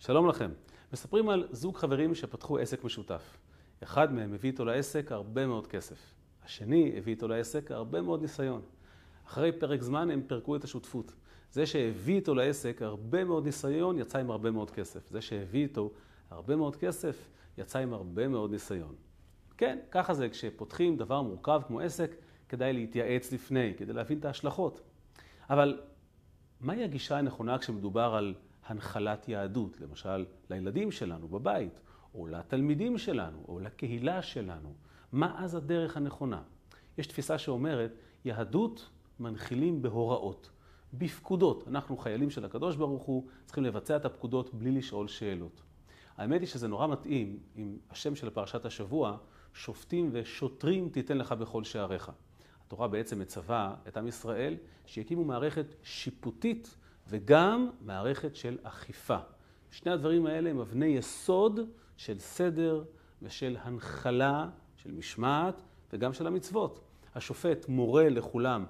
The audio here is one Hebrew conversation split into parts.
שלום לכם. מספרים על זוג חברים שפתחו עסק משותף. אחד מהם הביא איתו לעסק הרבה מאוד כסף. השני הביא איתו לעסק הרבה מאוד ניסיון. אחרי פרק זמן הם פירקו את השותפות. זה שהביא איתו לעסק הרבה מאוד ניסיון, יצא עם הרבה מאוד כסף. זה שהביא איתו הרבה מאוד כסף, יצא עם הרבה מאוד ניסיון. כן, ככה זה כשפותחים דבר מורכב כמו עסק, כדאי להתייעץ לפני, כדי להבין את ההשלכות. אבל מהי הגישה הנכונה כשמדובר על הנחלת יהדות, למשל לילדים שלנו בבית, או לתלמידים שלנו, או לקהילה שלנו? מה אז הדרך הנכונה? יש תפיסה שאומרת, יהדות מנחילים בהוראות, בפקודות. אנחנו חיילים של הקדוש ברוך הוא, צריכים לבצע את הפקודות בלי לשאול שאלות. האמת היא שזה נורא מתאים עם השם של פרשת השבוע, שופטים ושוטרים תיתן לך בכל שעריך. התורה בעצם מצווה את עם ישראל שיקימו מערכת שיפוטית וגם מערכת של אכיפה. שני הדברים האלה הם אבני יסוד של סדר ושל הנחלה, של משמעת וגם של המצוות. השופט מורה לכולם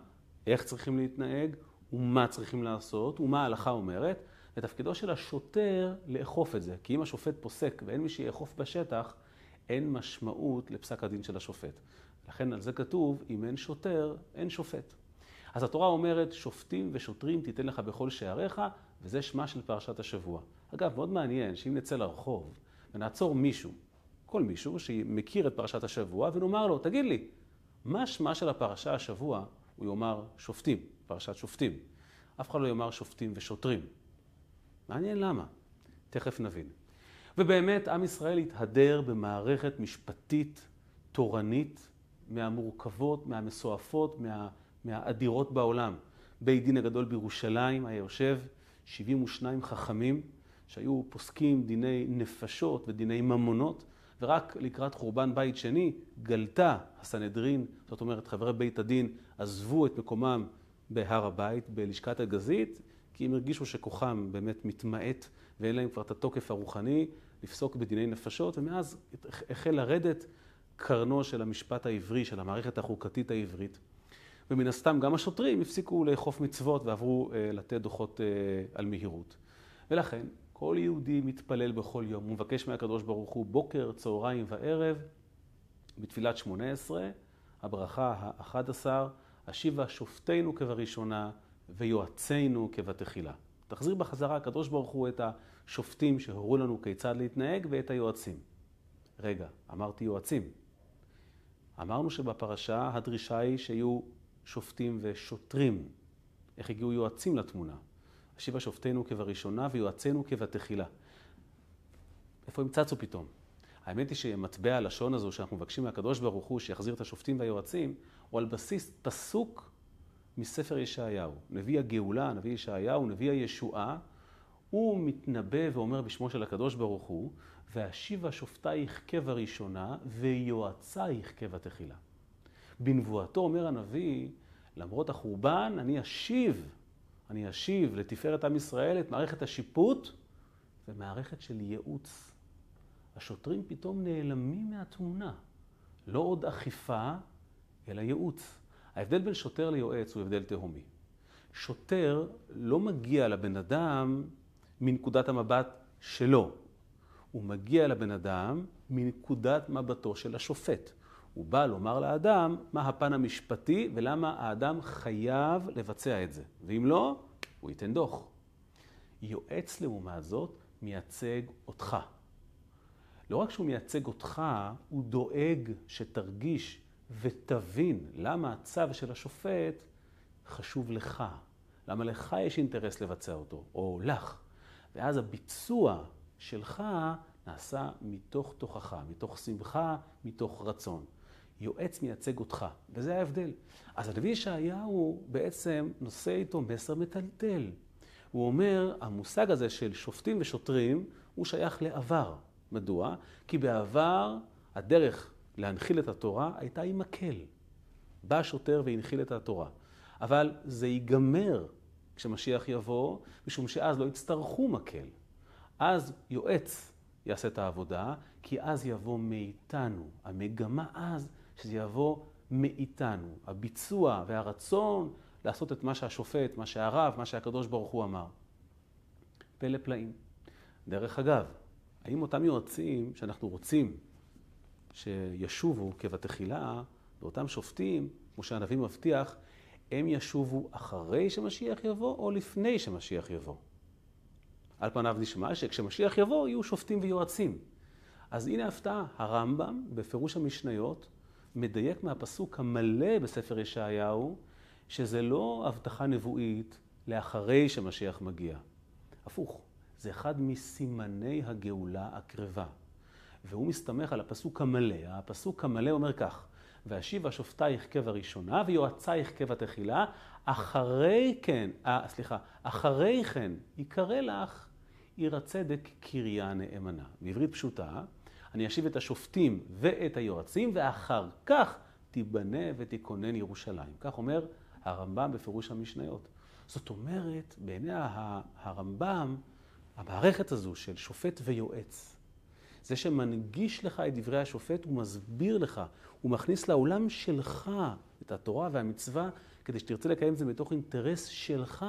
איך צריכים להתנהג ומה צריכים לעשות ומה ההלכה אומרת, ותפקידו של השוטר לאכוף את זה. כי אם השופט פוסק ואין מי שיאכוף בשטח, אין משמעות לפסק הדין של השופט. לכן על זה כתוב, אם אין שוטר, אין שופט. אז התורה אומרת, שופטים ושוטרים תיתן לך בכל שעריך, וזה שמה של פרשת השבוע. אגב, מאוד מעניין שאם נצא לרחוב ונעצור מישהו, כל מישהו שמכיר את פרשת השבוע, ונאמר לו, תגיד לי, מה שמה של הפרשה השבוע? הוא יאמר שופטים, פרשת שופטים. אף אחד לא יאמר שופטים ושוטרים. מעניין למה. תכף נבין. ובאמת, עם ישראל התהדר במערכת משפטית תורנית מהמורכבות, מהמסועפות, מה, מהאדירות בעולם. בית דין הגדול בירושלים היה יושב 72 חכמים שהיו פוסקים דיני נפשות ודיני ממונות, ורק לקראת חורבן בית שני גלתה הסנהדרין, זאת אומרת חברי בית הדין עזבו את מקומם בהר הבית, בלשכת הגזית, כי הם הרגישו שכוחם באמת מתמעט ואין להם כבר את התוקף הרוחני לפסוק בדיני נפשות, ומאז החל לרדת קרנו של המשפט העברי, של המערכת החוקתית העברית. ומן הסתם גם השוטרים הפסיקו לאכוף מצוות ועברו אה, לתת דוחות אה, על מהירות. ולכן כל יהודי מתפלל בכל יום, הוא מבקש מהקדוש ברוך הוא בוקר, צהריים וערב, בתפילת שמונה עשרה, הברכה האחד עשר, השיבה שופטינו כבראשונה ויועצינו כבתחילה. תחזיר בחזרה הקדוש ברוך הוא את השופטים שהורו לנו כיצד להתנהג ואת היועצים. רגע, אמרתי יועצים. אמרנו שבפרשה הדרישה היא שיהיו שופטים ושוטרים. איך הגיעו יועצים לתמונה? השיבה שופטינו כבראשונה ויועצינו כבתחילה. איפה הם צצו פתאום? האמת היא שמטבע הלשון הזו שאנחנו מבקשים מהקדוש ברוך הוא שיחזיר את השופטים והיועצים, הוא על בסיס פסוק מספר ישעיהו. נביא הגאולה, נביא ישעיהו, נביא הישועה, הוא מתנבא ואומר בשמו של הקדוש ברוך הוא, ואשיבה שופטייך כבראשונה ויועצייך כבתחילה. בנבואתו אומר הנביא, למרות החורבן, אני אשיב, אני אשיב לתפארת עם ישראל את מערכת השיפוט ומערכת של ייעוץ. השוטרים פתאום נעלמים מהתמונה. לא עוד אכיפה, אלא ייעוץ. ההבדל בין שוטר ליועץ הוא הבדל תהומי. שוטר לא מגיע לבן אדם מנקודת המבט שלו. הוא מגיע לבן אדם מנקודת מבטו של השופט. הוא בא לומר לאדם מה הפן המשפטי ולמה האדם חייב לבצע את זה. ואם לא, הוא ייתן דוח. יועץ לעומת זאת מייצג אותך. לא רק שהוא מייצג אותך, הוא דואג שתרגיש ותבין למה הצו של השופט חשוב לך. למה לך יש אינטרס לבצע אותו, או לך. ואז הביצוע שלך נעשה מתוך תוכחה, מתוך שמחה, מתוך רצון. יועץ מייצג אותך, וזה ההבדל. אז הנביא ישעיהו בעצם נושא איתו מסר מטלטל. הוא אומר, המושג הזה של שופטים ושוטרים הוא שייך לעבר. מדוע? כי בעבר הדרך להנחיל את התורה הייתה עם מקל. בא שוטר והנחיל את התורה. אבל זה ייגמר כשמשיח יבוא, משום שאז לא יצטרכו מקל. אז יועץ יעשה את העבודה, כי אז יבוא מאיתנו. המגמה אז שזה יבוא מאיתנו. הביצוע והרצון לעשות את מה שהשופט, מה שהרב, מה שהקדוש ברוך הוא אמר. פלא פלאים. דרך אגב, האם אותם יועצים שאנחנו רוצים שישובו כבתחילה, ואותם שופטים, כמו שהנביא מבטיח, הם ישובו אחרי שמשיח יבוא או לפני שמשיח יבוא? על פניו נשמע שכשמשיח יבוא יהיו שופטים ויועצים. אז הנה הפתעה, הרמב"ם בפירוש המשניות מדייק מהפסוק המלא בספר ישעיהו, שזה לא הבטחה נבואית לאחרי שמשיח מגיע. הפוך, זה אחד מסימני הגאולה הקרבה. והוא מסתמך על הפסוק המלא. הפסוק המלא אומר כך: ואשיב השופטייך כבראשונה ויועצייך כבתחילה, אחרי כן, אה, סליחה, אחרי כן יקרא לך עיר הצדק קריה נאמנה. בעברית פשוטה, אני אשיב את השופטים ואת היועצים, ואחר כך תיבנה ותיכונן ירושלים. כך אומר הרמב"ם בפירוש המשניות. זאת אומרת, בעיני הרמב"ם, המערכת הזו של שופט ויועץ, זה שמנגיש לך את דברי השופט, הוא מסביר לך, הוא מכניס לעולם שלך את התורה והמצווה, כדי שתרצה לקיים את זה מתוך אינטרס שלך,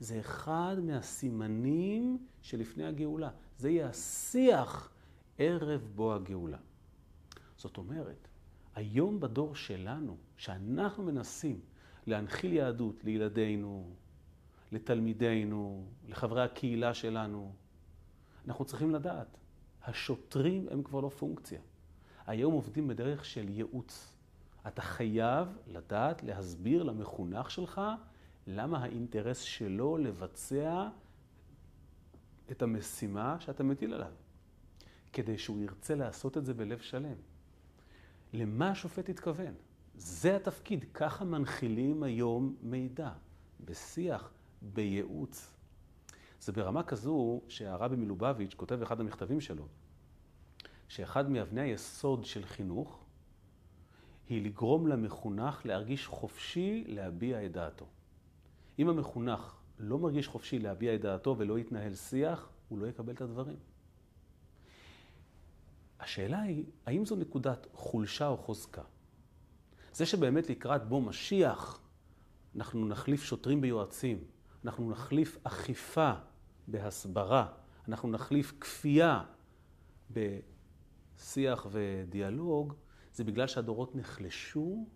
זה אחד מהסימנים שלפני הגאולה. זה יהיה השיח ערב בוא הגאולה. זאת אומרת, היום בדור שלנו, שאנחנו מנסים להנחיל יהדות לילדינו, לתלמידינו, לחברי הקהילה שלנו, אנחנו צריכים לדעת, השוטרים הם כבר לא פונקציה. היום עובדים בדרך של ייעוץ. אתה חייב לדעת להסביר למחונך שלך למה האינטרס שלו לבצע את המשימה שאתה מטיל עליו. כדי שהוא ירצה לעשות את זה בלב שלם. למה השופט התכוון? זה התפקיד, ככה מנחילים היום מידע, בשיח, בייעוץ. זה ברמה כזו שהרבי מלובביץ' כותב באחד המכתבים שלו, שאחד מאבני היסוד של חינוך היא לגרום למחונך להרגיש חופשי להביע את דעתו. אם המחונך לא מרגיש חופשי להביע את דעתו ולא יתנהל שיח, הוא לא יקבל את הדברים. השאלה היא, האם זו נקודת חולשה או חוזקה? זה שבאמת לקראת בו משיח, אנחנו נחליף שוטרים ביועצים, אנחנו נחליף אכיפה בהסברה, אנחנו נחליף כפייה בשיח ודיאלוג, זה בגלל שהדורות נחלשו,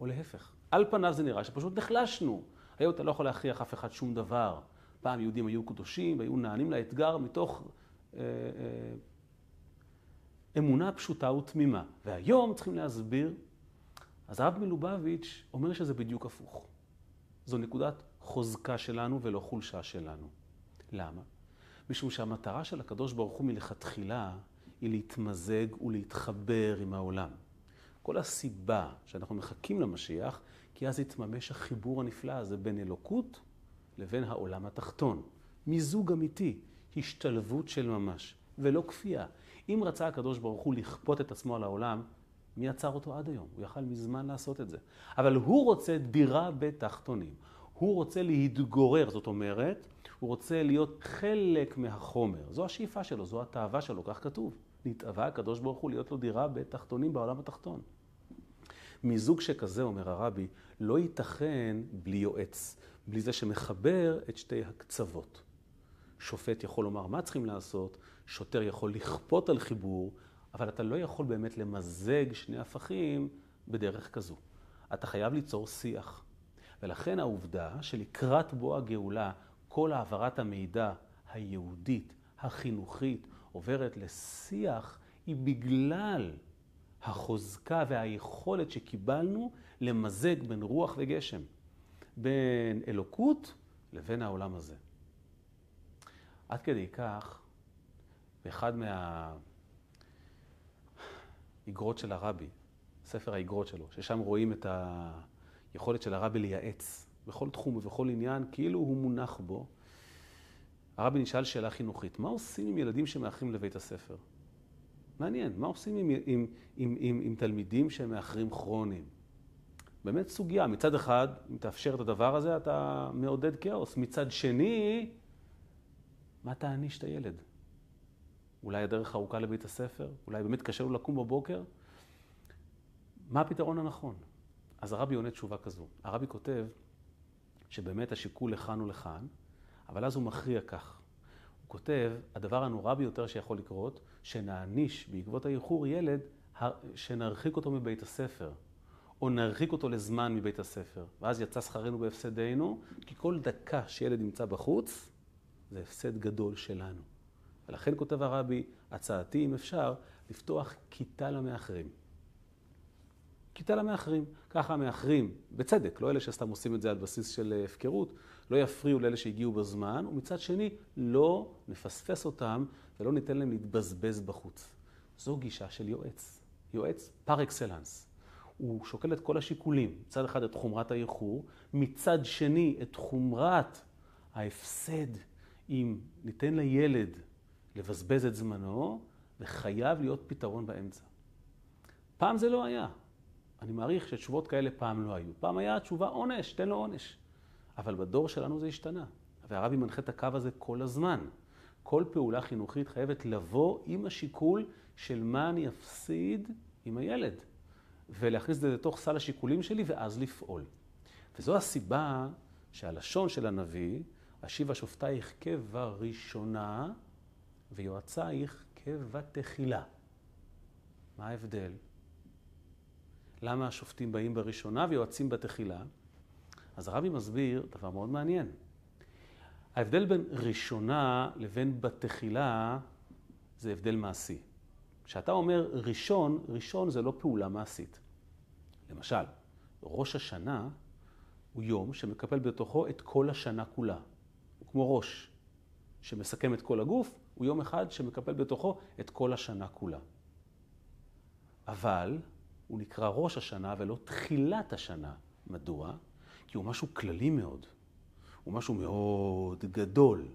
או להפך. על פניו זה נראה שפשוט נחלשנו. היום אתה לא יכול להכריח אף אחד שום דבר. פעם יהודים היו קדושים והיו נענים לאתגר מתוך אה, אה, אמונה פשוטה ותמימה. והיום צריכים להסביר, אז הרב מלובביץ' אומר שזה בדיוק הפוך. זו נקודת חוזקה שלנו ולא חולשה שלנו. למה? משום שהמטרה של הקדוש ברוך הוא מלכתחילה היא להתמזג ולהתחבר עם העולם. כל הסיבה שאנחנו מחכים למשיח, כי אז יתממש החיבור הנפלא הזה בין אלוקות לבין העולם התחתון. מיזוג אמיתי, השתלבות של ממש, ולא כפייה. אם רצה הקדוש ברוך הוא לכפות את עצמו על העולם, מי עצר אותו עד היום? הוא יכל מזמן לעשות את זה. אבל הוא רוצה דירה בתחתונים. הוא רוצה להתגורר, זאת אומרת, הוא רוצה להיות חלק מהחומר. זו השאיפה שלו, זו התאווה שלו, כך כתוב. נתאווה הקדוש ברוך הוא להיות לו דירה בתחתונים בעולם התחתון. מיזוג שכזה, אומר הרבי, לא ייתכן בלי יועץ, בלי זה שמחבר את שתי הקצוות. שופט יכול לומר מה צריכים לעשות, שוטר יכול לכפות על חיבור, אבל אתה לא יכול באמת למזג שני הפכים בדרך כזו. אתה חייב ליצור שיח. ולכן העובדה שלקראת בוא הגאולה, כל העברת המידע היהודית, החינוכית, עוברת לשיח, היא בגלל החוזקה והיכולת שקיבלנו למזג בין רוח וגשם, בין אלוקות לבין העולם הזה. עד כדי כך, באחד מהאיגרות של הרבי, ספר האיגרות שלו, ששם רואים את היכולת של הרבי לייעץ בכל תחום ובכל עניין, כאילו הוא מונח בו. הרבי נשאל שאלה חינוכית, מה עושים עם ילדים שמאחרים לבית הספר? מעניין, מה עושים עם, עם, עם, עם, עם תלמידים שהם מאחרים כרוניים? באמת סוגיה. מצד אחד, אם תאפשר את הדבר הזה, אתה מעודד כאוס. מצד שני, מה תעניש את הילד? אולי הדרך ארוכה לבית הספר? אולי באמת קשה לו לקום בבוקר? מה הפתרון הנכון? אז הרבי עונה תשובה כזו. הרבי כותב שבאמת השיקול לכאן ולכאן, אבל אז הוא מכריע כך. כותב, הדבר הנורא ביותר שיכול לקרות, שנעניש בעקבות האיחור ילד, שנרחיק אותו מבית הספר, או נרחיק אותו לזמן מבית הספר. ואז יצא שכרנו בהפסדנו, כי כל דקה שילד נמצא בחוץ, זה הפסד גדול שלנו. ולכן כותב הרבי, הצעתי, אם אפשר, לפתוח כיתה למאחרים. כיתה למאחרים. ככה המאחרים, בצדק, לא אלה שסתם עושים את זה על בסיס של הפקרות, לא יפריעו לאלה שהגיעו בזמן, ומצד שני, לא נפספס אותם ולא ניתן להם להתבזבז בחוץ. זו גישה של יועץ. יועץ פר אקסלנס. הוא שוקל את כל השיקולים, מצד אחד את חומרת האיחור, מצד שני את חומרת ההפסד אם ניתן לילד לבזבז את זמנו, וחייב להיות פתרון באמצע. פעם זה לא היה. אני מעריך שתשובות כאלה פעם לא היו. פעם היה תשובה עונש, תן לו עונש. אבל בדור שלנו זה השתנה. והרבי מנחה את הקו הזה כל הזמן. כל פעולה חינוכית חייבת לבוא עם השיקול של מה אני אפסיד עם הילד. ולהכניס את זה לתוך סל השיקולים שלי ואז לפעול. וזו הסיבה שהלשון של הנביא, אשיבה שופטייך כבראשונה ויועצייך כבתחילה. מה ההבדל? למה השופטים באים בראשונה ויועצים בתחילה? אז הרבי מסביר דבר מאוד מעניין. ההבדל בין ראשונה לבין בתחילה זה הבדל מעשי. כשאתה אומר ראשון, ראשון זה לא פעולה מעשית. למשל, ראש השנה הוא יום שמקפל בתוכו את כל השנה כולה. הוא כמו ראש שמסכם את כל הגוף, הוא יום אחד שמקפל בתוכו את כל השנה כולה. אבל הוא נקרא ראש השנה ולא תחילת השנה. מדוע? כי הוא משהו כללי מאוד. הוא משהו מאוד גדול.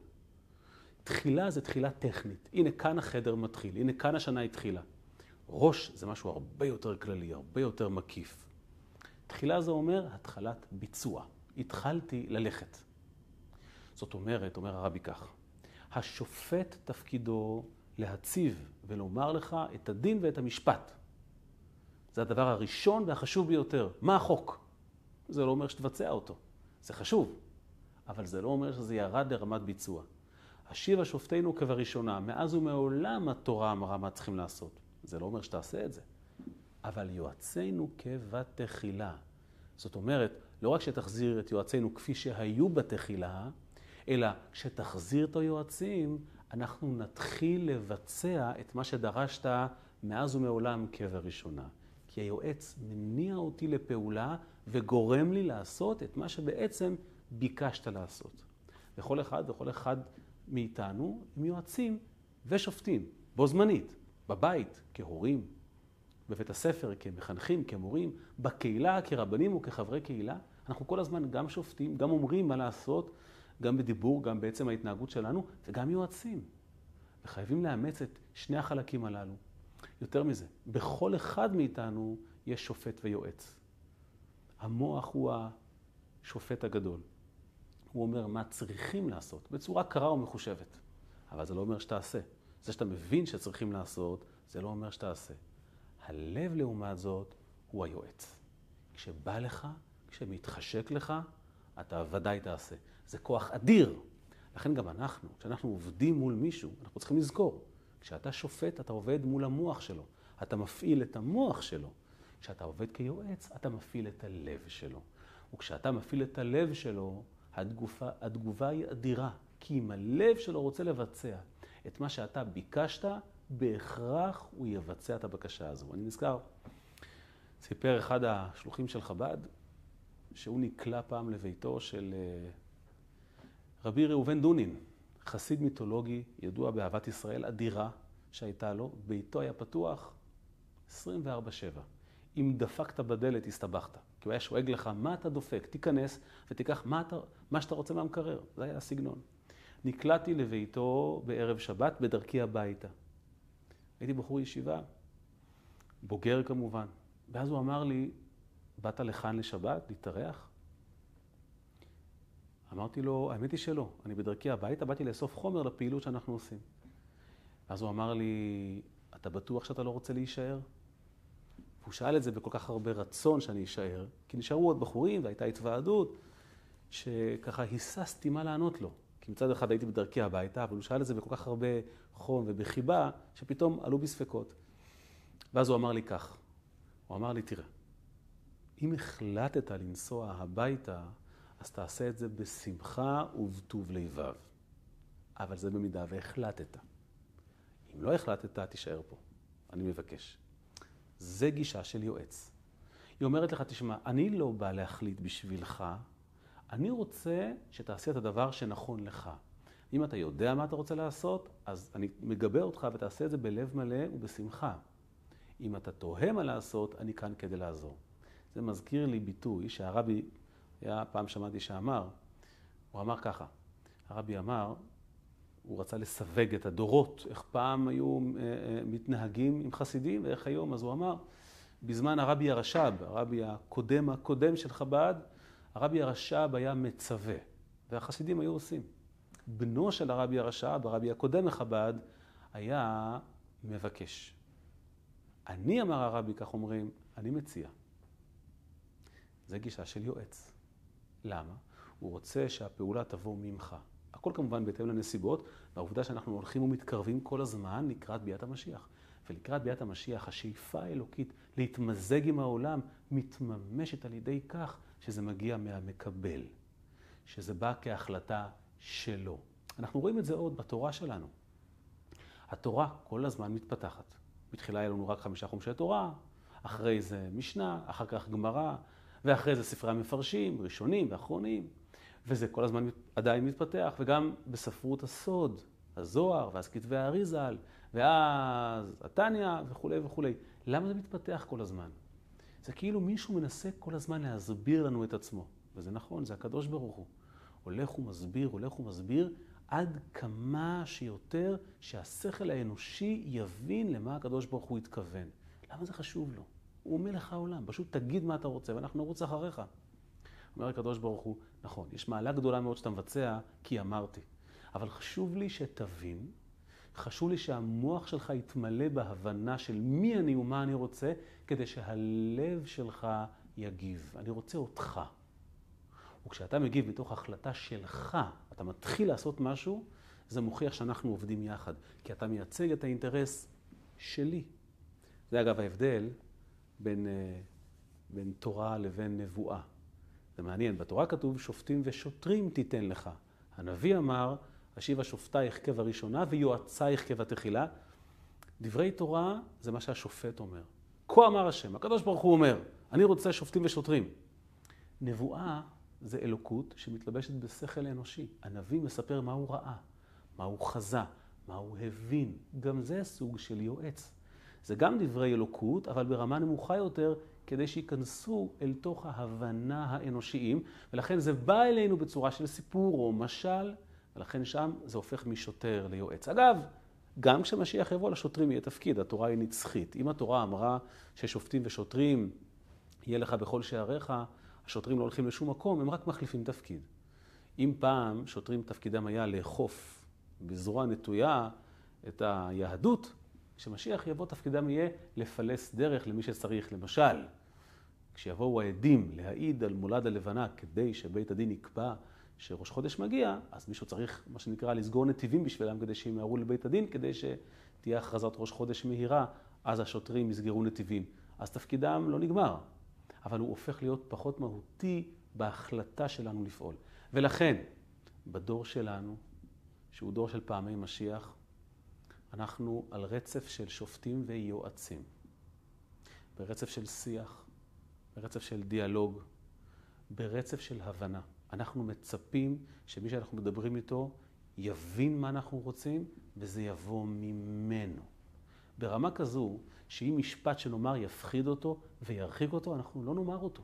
תחילה זה תחילה טכנית. הנה כאן החדר מתחיל, הנה כאן השנה התחילה. ראש זה משהו הרבה יותר כללי, הרבה יותר מקיף. תחילה זה אומר התחלת ביצוע. התחלתי ללכת. זאת אומרת, אומר הרבי כך, השופט תפקידו להציב ולומר לך את הדין ואת המשפט. זה הדבר הראשון והחשוב ביותר. מה החוק? זה לא אומר שתבצע אותו. זה חשוב, אבל זה לא אומר שזה ירד לרמת ביצוע. השיבה שופטינו כבראשונה, מאז ומעולם התורה אמרה מה צריכים לעשות. זה לא אומר שתעשה את זה. אבל יועצינו כבתחילה. זאת אומרת, לא רק שתחזיר את יועצינו כפי שהיו בתחילה, אלא כשתחזיר את היועצים, אנחנו נתחיל לבצע את מה שדרשת מאז ומעולם כבראשונה. כי היועץ מניע אותי לפעולה וגורם לי לעשות את מה שבעצם ביקשת לעשות. וכל אחד וכל אחד מאיתנו הם יועצים ושופטים, בו זמנית, בבית, כהורים, בבית הספר, כמחנכים, כמורים, בקהילה, כרבנים וכחברי קהילה. אנחנו כל הזמן גם שופטים, גם אומרים מה לעשות, גם בדיבור, גם בעצם ההתנהגות שלנו, וגם יועצים. וחייבים לאמץ את שני החלקים הללו. יותר מזה, בכל אחד מאיתנו יש שופט ויועץ. המוח הוא השופט הגדול. הוא אומר מה צריכים לעשות, בצורה קרה ומחושבת. אבל זה לא אומר שתעשה. זה שאתה מבין שצריכים לעשות, זה לא אומר שתעשה. הלב, לעומת זאת, הוא היועץ. כשבא לך, כשמתחשק לך, אתה ודאי תעשה. זה כוח אדיר. לכן גם אנחנו, כשאנחנו עובדים מול מישהו, אנחנו צריכים לזכור, כשאתה שופט, אתה עובד מול המוח שלו. אתה מפעיל את המוח שלו. כשאתה עובד כיועץ, אתה מפעיל את הלב שלו. וכשאתה מפעיל את הלב שלו, התגובה, התגובה היא אדירה. כי אם הלב שלו רוצה לבצע את מה שאתה ביקשת, בהכרח הוא יבצע את הבקשה הזו. אני נזכר, סיפר אחד השלוחים של חב"ד, שהוא נקלע פעם לביתו של אה, רבי ראובן דונין, חסיד מיתולוגי, ידוע באהבת ישראל אדירה שהייתה לו, ביתו היה פתוח 24-7. אם דפקת בדלת, הסתבכת. כי הוא היה שואג לך, מה אתה דופק? תיכנס ותיקח מה, אתה, מה שאתה רוצה מהמקרר. זה היה הסגנון. נקלעתי לביתו בערב שבת בדרכי הביתה. הייתי בחור ישיבה, בוגר כמובן. ואז הוא אמר לי, באת לכאן לשבת, להתארח? אמרתי לו, האמת היא שלא. אני בדרכי הביתה, באתי לאסוף חומר לפעילות שאנחנו עושים. אז הוא אמר לי, אתה בטוח שאתה לא רוצה להישאר? והוא שאל את זה בכל כך הרבה רצון שאני אשאר, כי נשארו עוד בחורים והייתה התוועדות, שככה היססתי מה לענות לו. כי מצד אחד הייתי בדרכי הביתה, אבל הוא שאל את זה בכל כך הרבה חום ובחיבה, שפתאום עלו בי ספקות. ואז הוא אמר לי כך, הוא אמר לי, תראה, אם החלטת לנסוע הביתה, אז תעשה את זה בשמחה ובטוב לבב. אבל זה במידה והחלטת. אם לא החלטת, תישאר פה. אני מבקש. זה גישה של יועץ. היא אומרת לך, תשמע, אני לא בא להחליט בשבילך, אני רוצה שתעשה את הדבר שנכון לך. אם אתה יודע מה אתה רוצה לעשות, אז אני מגבה אותך ותעשה את זה בלב מלא ובשמחה. אם אתה תוהה מה לעשות, אני כאן כדי לעזור. זה מזכיר לי ביטוי שהרבי, היה פעם שמעתי שאמר, הוא אמר ככה, הרבי אמר, הוא רצה לסווג את הדורות, איך פעם היו אה, אה, מתנהגים עם חסידים ואיך היום, אז הוא אמר, בזמן הרבי הרש"ב, הרבי הקודם הקודם של חב"ד, הרבי הרש"ב היה מצווה, והחסידים היו עושים. בנו של הרבי הרש"ב, הרבי הקודם מחב"ד, היה מבקש. אני, אמר הרבי, כך אומרים, אני מציע. זה גישה של יועץ. למה? הוא רוצה שהפעולה תבוא ממך. הכל כמובן בהתאם לנסיבות, והעובדה שאנחנו הולכים ומתקרבים כל הזמן לקראת ביאת המשיח. ולקראת ביאת המשיח, השאיפה האלוקית להתמזג עם העולם מתממשת על ידי כך שזה מגיע מהמקבל, שזה בא כהחלטה שלו. אנחנו רואים את זה עוד בתורה שלנו. התורה כל הזמן מתפתחת. בתחילה היה לנו רק חמישה חומשי תורה, אחרי זה משנה, אחר כך גמרא, ואחרי זה ספרי המפרשים, ראשונים ואחרונים, וזה כל הזמן עדיין מתפתח, וגם בספרות הסוד, הזוהר, ואז כתבי האריזל, ואז התניא וכולי וכולי. למה זה מתפתח כל הזמן? זה כאילו מישהו מנסה כל הזמן להסביר לנו את עצמו. וזה נכון, זה הקדוש ברוך הוא. הולך ומסביר, הולך ומסביר, עד כמה שיותר שהשכל האנושי יבין למה הקדוש ברוך הוא התכוון. למה זה חשוב לו? הוא מלך העולם, פשוט תגיד מה אתה רוצה ואנחנו נרוץ אחריך. אומר הקדוש ברוך הוא, נכון, יש מעלה גדולה מאוד שאתה מבצע, כי אמרתי. אבל חשוב לי שתבין, חשוב לי שהמוח שלך יתמלא בהבנה של מי אני ומה אני רוצה, כדי שהלב שלך יגיב. אני רוצה אותך. וכשאתה מגיב מתוך החלטה שלך, אתה מתחיל לעשות משהו, זה מוכיח שאנחנו עובדים יחד. כי אתה מייצג את האינטרס שלי. זה אגב ההבדל בין, אה, בין תורה לבין נבואה. זה מעניין, בתורה כתוב שופטים ושוטרים תיתן לך. הנביא אמר, השיבה שופטייך כבראשונה ויועצייך כבתחילה. דברי תורה זה מה שהשופט אומר. כה אמר השם, הקדוש ברוך הוא אומר, אני רוצה שופטים ושוטרים. נבואה זה אלוקות שמתלבשת בשכל אנושי. הנביא מספר מה הוא ראה, מה הוא חזה, מה הוא הבין. גם זה סוג של יועץ. זה גם דברי אלוקות, אבל ברמה נמוכה יותר, כדי שייכנסו אל תוך ההבנה האנושיים, ולכן זה בא אלינו בצורה של סיפור או משל, ולכן שם זה הופך משוטר ליועץ. אגב, גם כשמשיח יבוא לשוטרים יהיה תפקיד, התורה היא נצחית. אם התורה אמרה ששופטים ושוטרים יהיה לך בכל שעריך, השוטרים לא הולכים לשום מקום, הם רק מחליפים תפקיד. אם פעם שוטרים תפקידם היה לאכוף בזרוע נטויה את היהדות, כשמשיח יבוא תפקידם יהיה לפלס דרך למי שצריך. למשל, כשיבואו העדים להעיד על מולד הלבנה כדי שבית הדין יקבע שראש חודש מגיע, אז מישהו צריך, מה שנקרא, לסגור נתיבים בשבילם כדי שימהרו לבית הדין, כדי שתהיה הכרזת ראש חודש מהירה, אז השוטרים יסגרו נתיבים. אז תפקידם לא נגמר, אבל הוא הופך להיות פחות מהותי בהחלטה שלנו לפעול. ולכן, בדור שלנו, שהוא דור של פעמי משיח, אנחנו על רצף של שופטים ויועצים. ברצף של שיח, ברצף של דיאלוג, ברצף של הבנה. אנחנו מצפים שמי שאנחנו מדברים איתו יבין מה אנחנו רוצים, וזה יבוא ממנו. ברמה כזו, שאם משפט שנאמר יפחיד אותו וירחיק אותו, אנחנו לא נאמר אותו.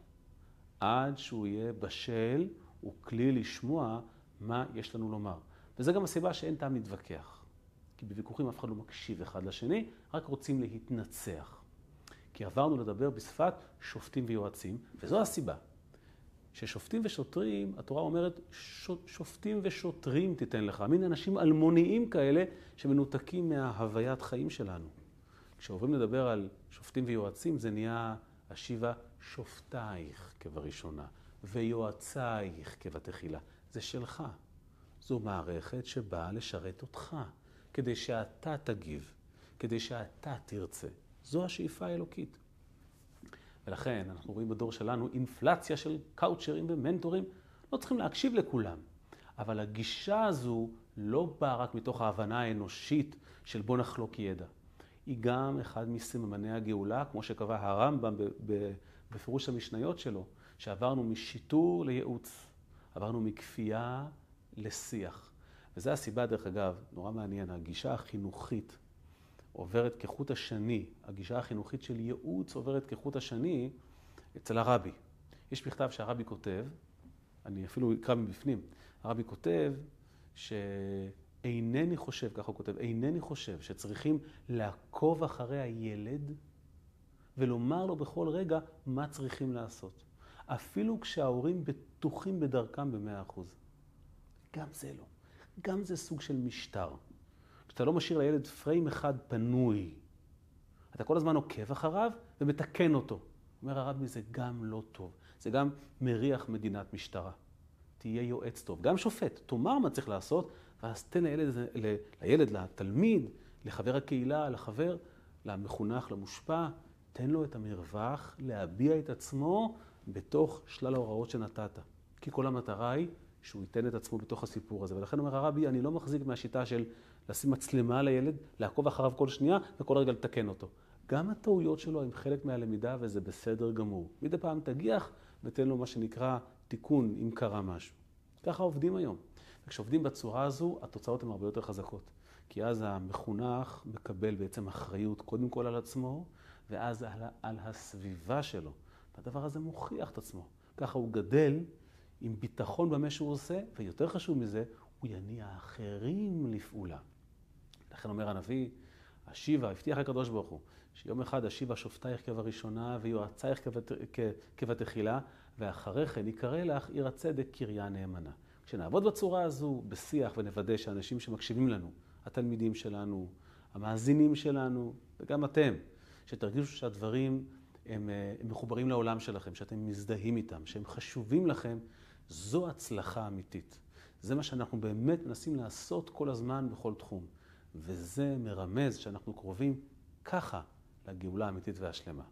עד שהוא יהיה בשל וכלי לשמוע מה יש לנו לומר. וזו גם הסיבה שאין טעם להתווכח. כי בוויכוחים אף אחד לא מקשיב אחד לשני, רק רוצים להתנצח. כי עברנו לדבר בשפת שופטים ויועצים, וזו הסיבה. ששופטים ושוטרים, התורה אומרת, שופטים ושוטרים תיתן לך. מין אנשים אלמוניים כאלה שמנותקים מההוויית חיים שלנו. כשעוברים לדבר על שופטים ויועצים, זה נהיה השיבה שופטייך כבראשונה, ויועצייך כבתחילה. זה שלך. זו מערכת שבאה לשרת אותך, כדי שאתה תגיב, כדי שאתה תרצה. זו השאיפה האלוקית. ולכן אנחנו רואים בדור שלנו אינפלציה של קאוצ'רים ומנטורים. לא צריכים להקשיב לכולם, אבל הגישה הזו לא באה רק מתוך ההבנה האנושית של בוא נחלוק ידע. היא גם אחד מסממני הגאולה, כמו שקבע הרמב"ם בפירוש המשניות שלו, שעברנו משיטור לייעוץ, עברנו מכפייה לשיח. וזו הסיבה, דרך אגב, נורא מעניין, הגישה החינוכית עוברת כחוט השני, הגישה החינוכית של ייעוץ עוברת כחוט השני אצל הרבי. יש מכתב שהרבי כותב, אני אפילו אקרא מבפנים, הרבי כותב שאינני חושב, ככה הוא כותב, אינני חושב שצריכים לעקוב אחרי הילד ולומר לו בכל רגע מה צריכים לעשות. אפילו כשההורים בטוחים בדרכם במאה אחוז. גם זה לא. גם זה סוג של משטר. כשאתה לא משאיר לילד פריים אחד פנוי, אתה כל הזמן עוקב אחריו ומתקן אותו. אומר הרבי, זה גם לא טוב. זה גם מריח מדינת משטרה. תהיה יועץ טוב. גם שופט, תאמר מה צריך לעשות, ואז תן לילד, לילד, לתלמיד, לחבר הקהילה, לחבר, למחונך, למושפע, תן לו את המרווח להביע את עצמו בתוך שלל ההוראות שנתת. כי כל המטרה היא שהוא ייתן את עצמו בתוך הסיפור הזה. ולכן אומר הרבי, אני לא מחזיק מהשיטה של לשים מצלמה לילד, לעקוב אחריו כל שנייה וכל רגע לתקן אותו. גם הטעויות שלו הם חלק מהלמידה וזה בסדר גמור. מדי פעם תגיח ותן לו מה שנקרא תיקון אם קרה משהו. ככה עובדים היום. וכשעובדים בצורה הזו, התוצאות הן הרבה יותר חזקות. כי אז המחונך מקבל בעצם אחריות קודם כל על עצמו, ואז על, על הסביבה שלו. והדבר הזה מוכיח את עצמו. ככה הוא גדל עם ביטחון במה שהוא עושה, ויותר חשוב מזה, הוא יניע אחרים לפעולה. לכן אומר הנביא, השיבה, הבטיח הקדוש ברוך הוא, שיום אחד השיבה שופטייך כבראשונה ויועצייך כבתחילה, ואחרי כן יקרא לך עיר הצדק קריה נאמנה. כשנעבוד בצורה הזו, בשיח, ונוודא שאנשים שמקשיבים לנו, התלמידים שלנו, המאזינים שלנו, וגם אתם, שתרגישו שהדברים הם, אה, הם מחוברים לעולם שלכם, שאתם מזדהים איתם, שהם חשובים לכם, זו הצלחה אמיתית. זה מה שאנחנו באמת מנסים לעשות כל הזמן בכל תחום. וזה מרמז שאנחנו קרובים ככה לגאולה האמיתית והשלמה.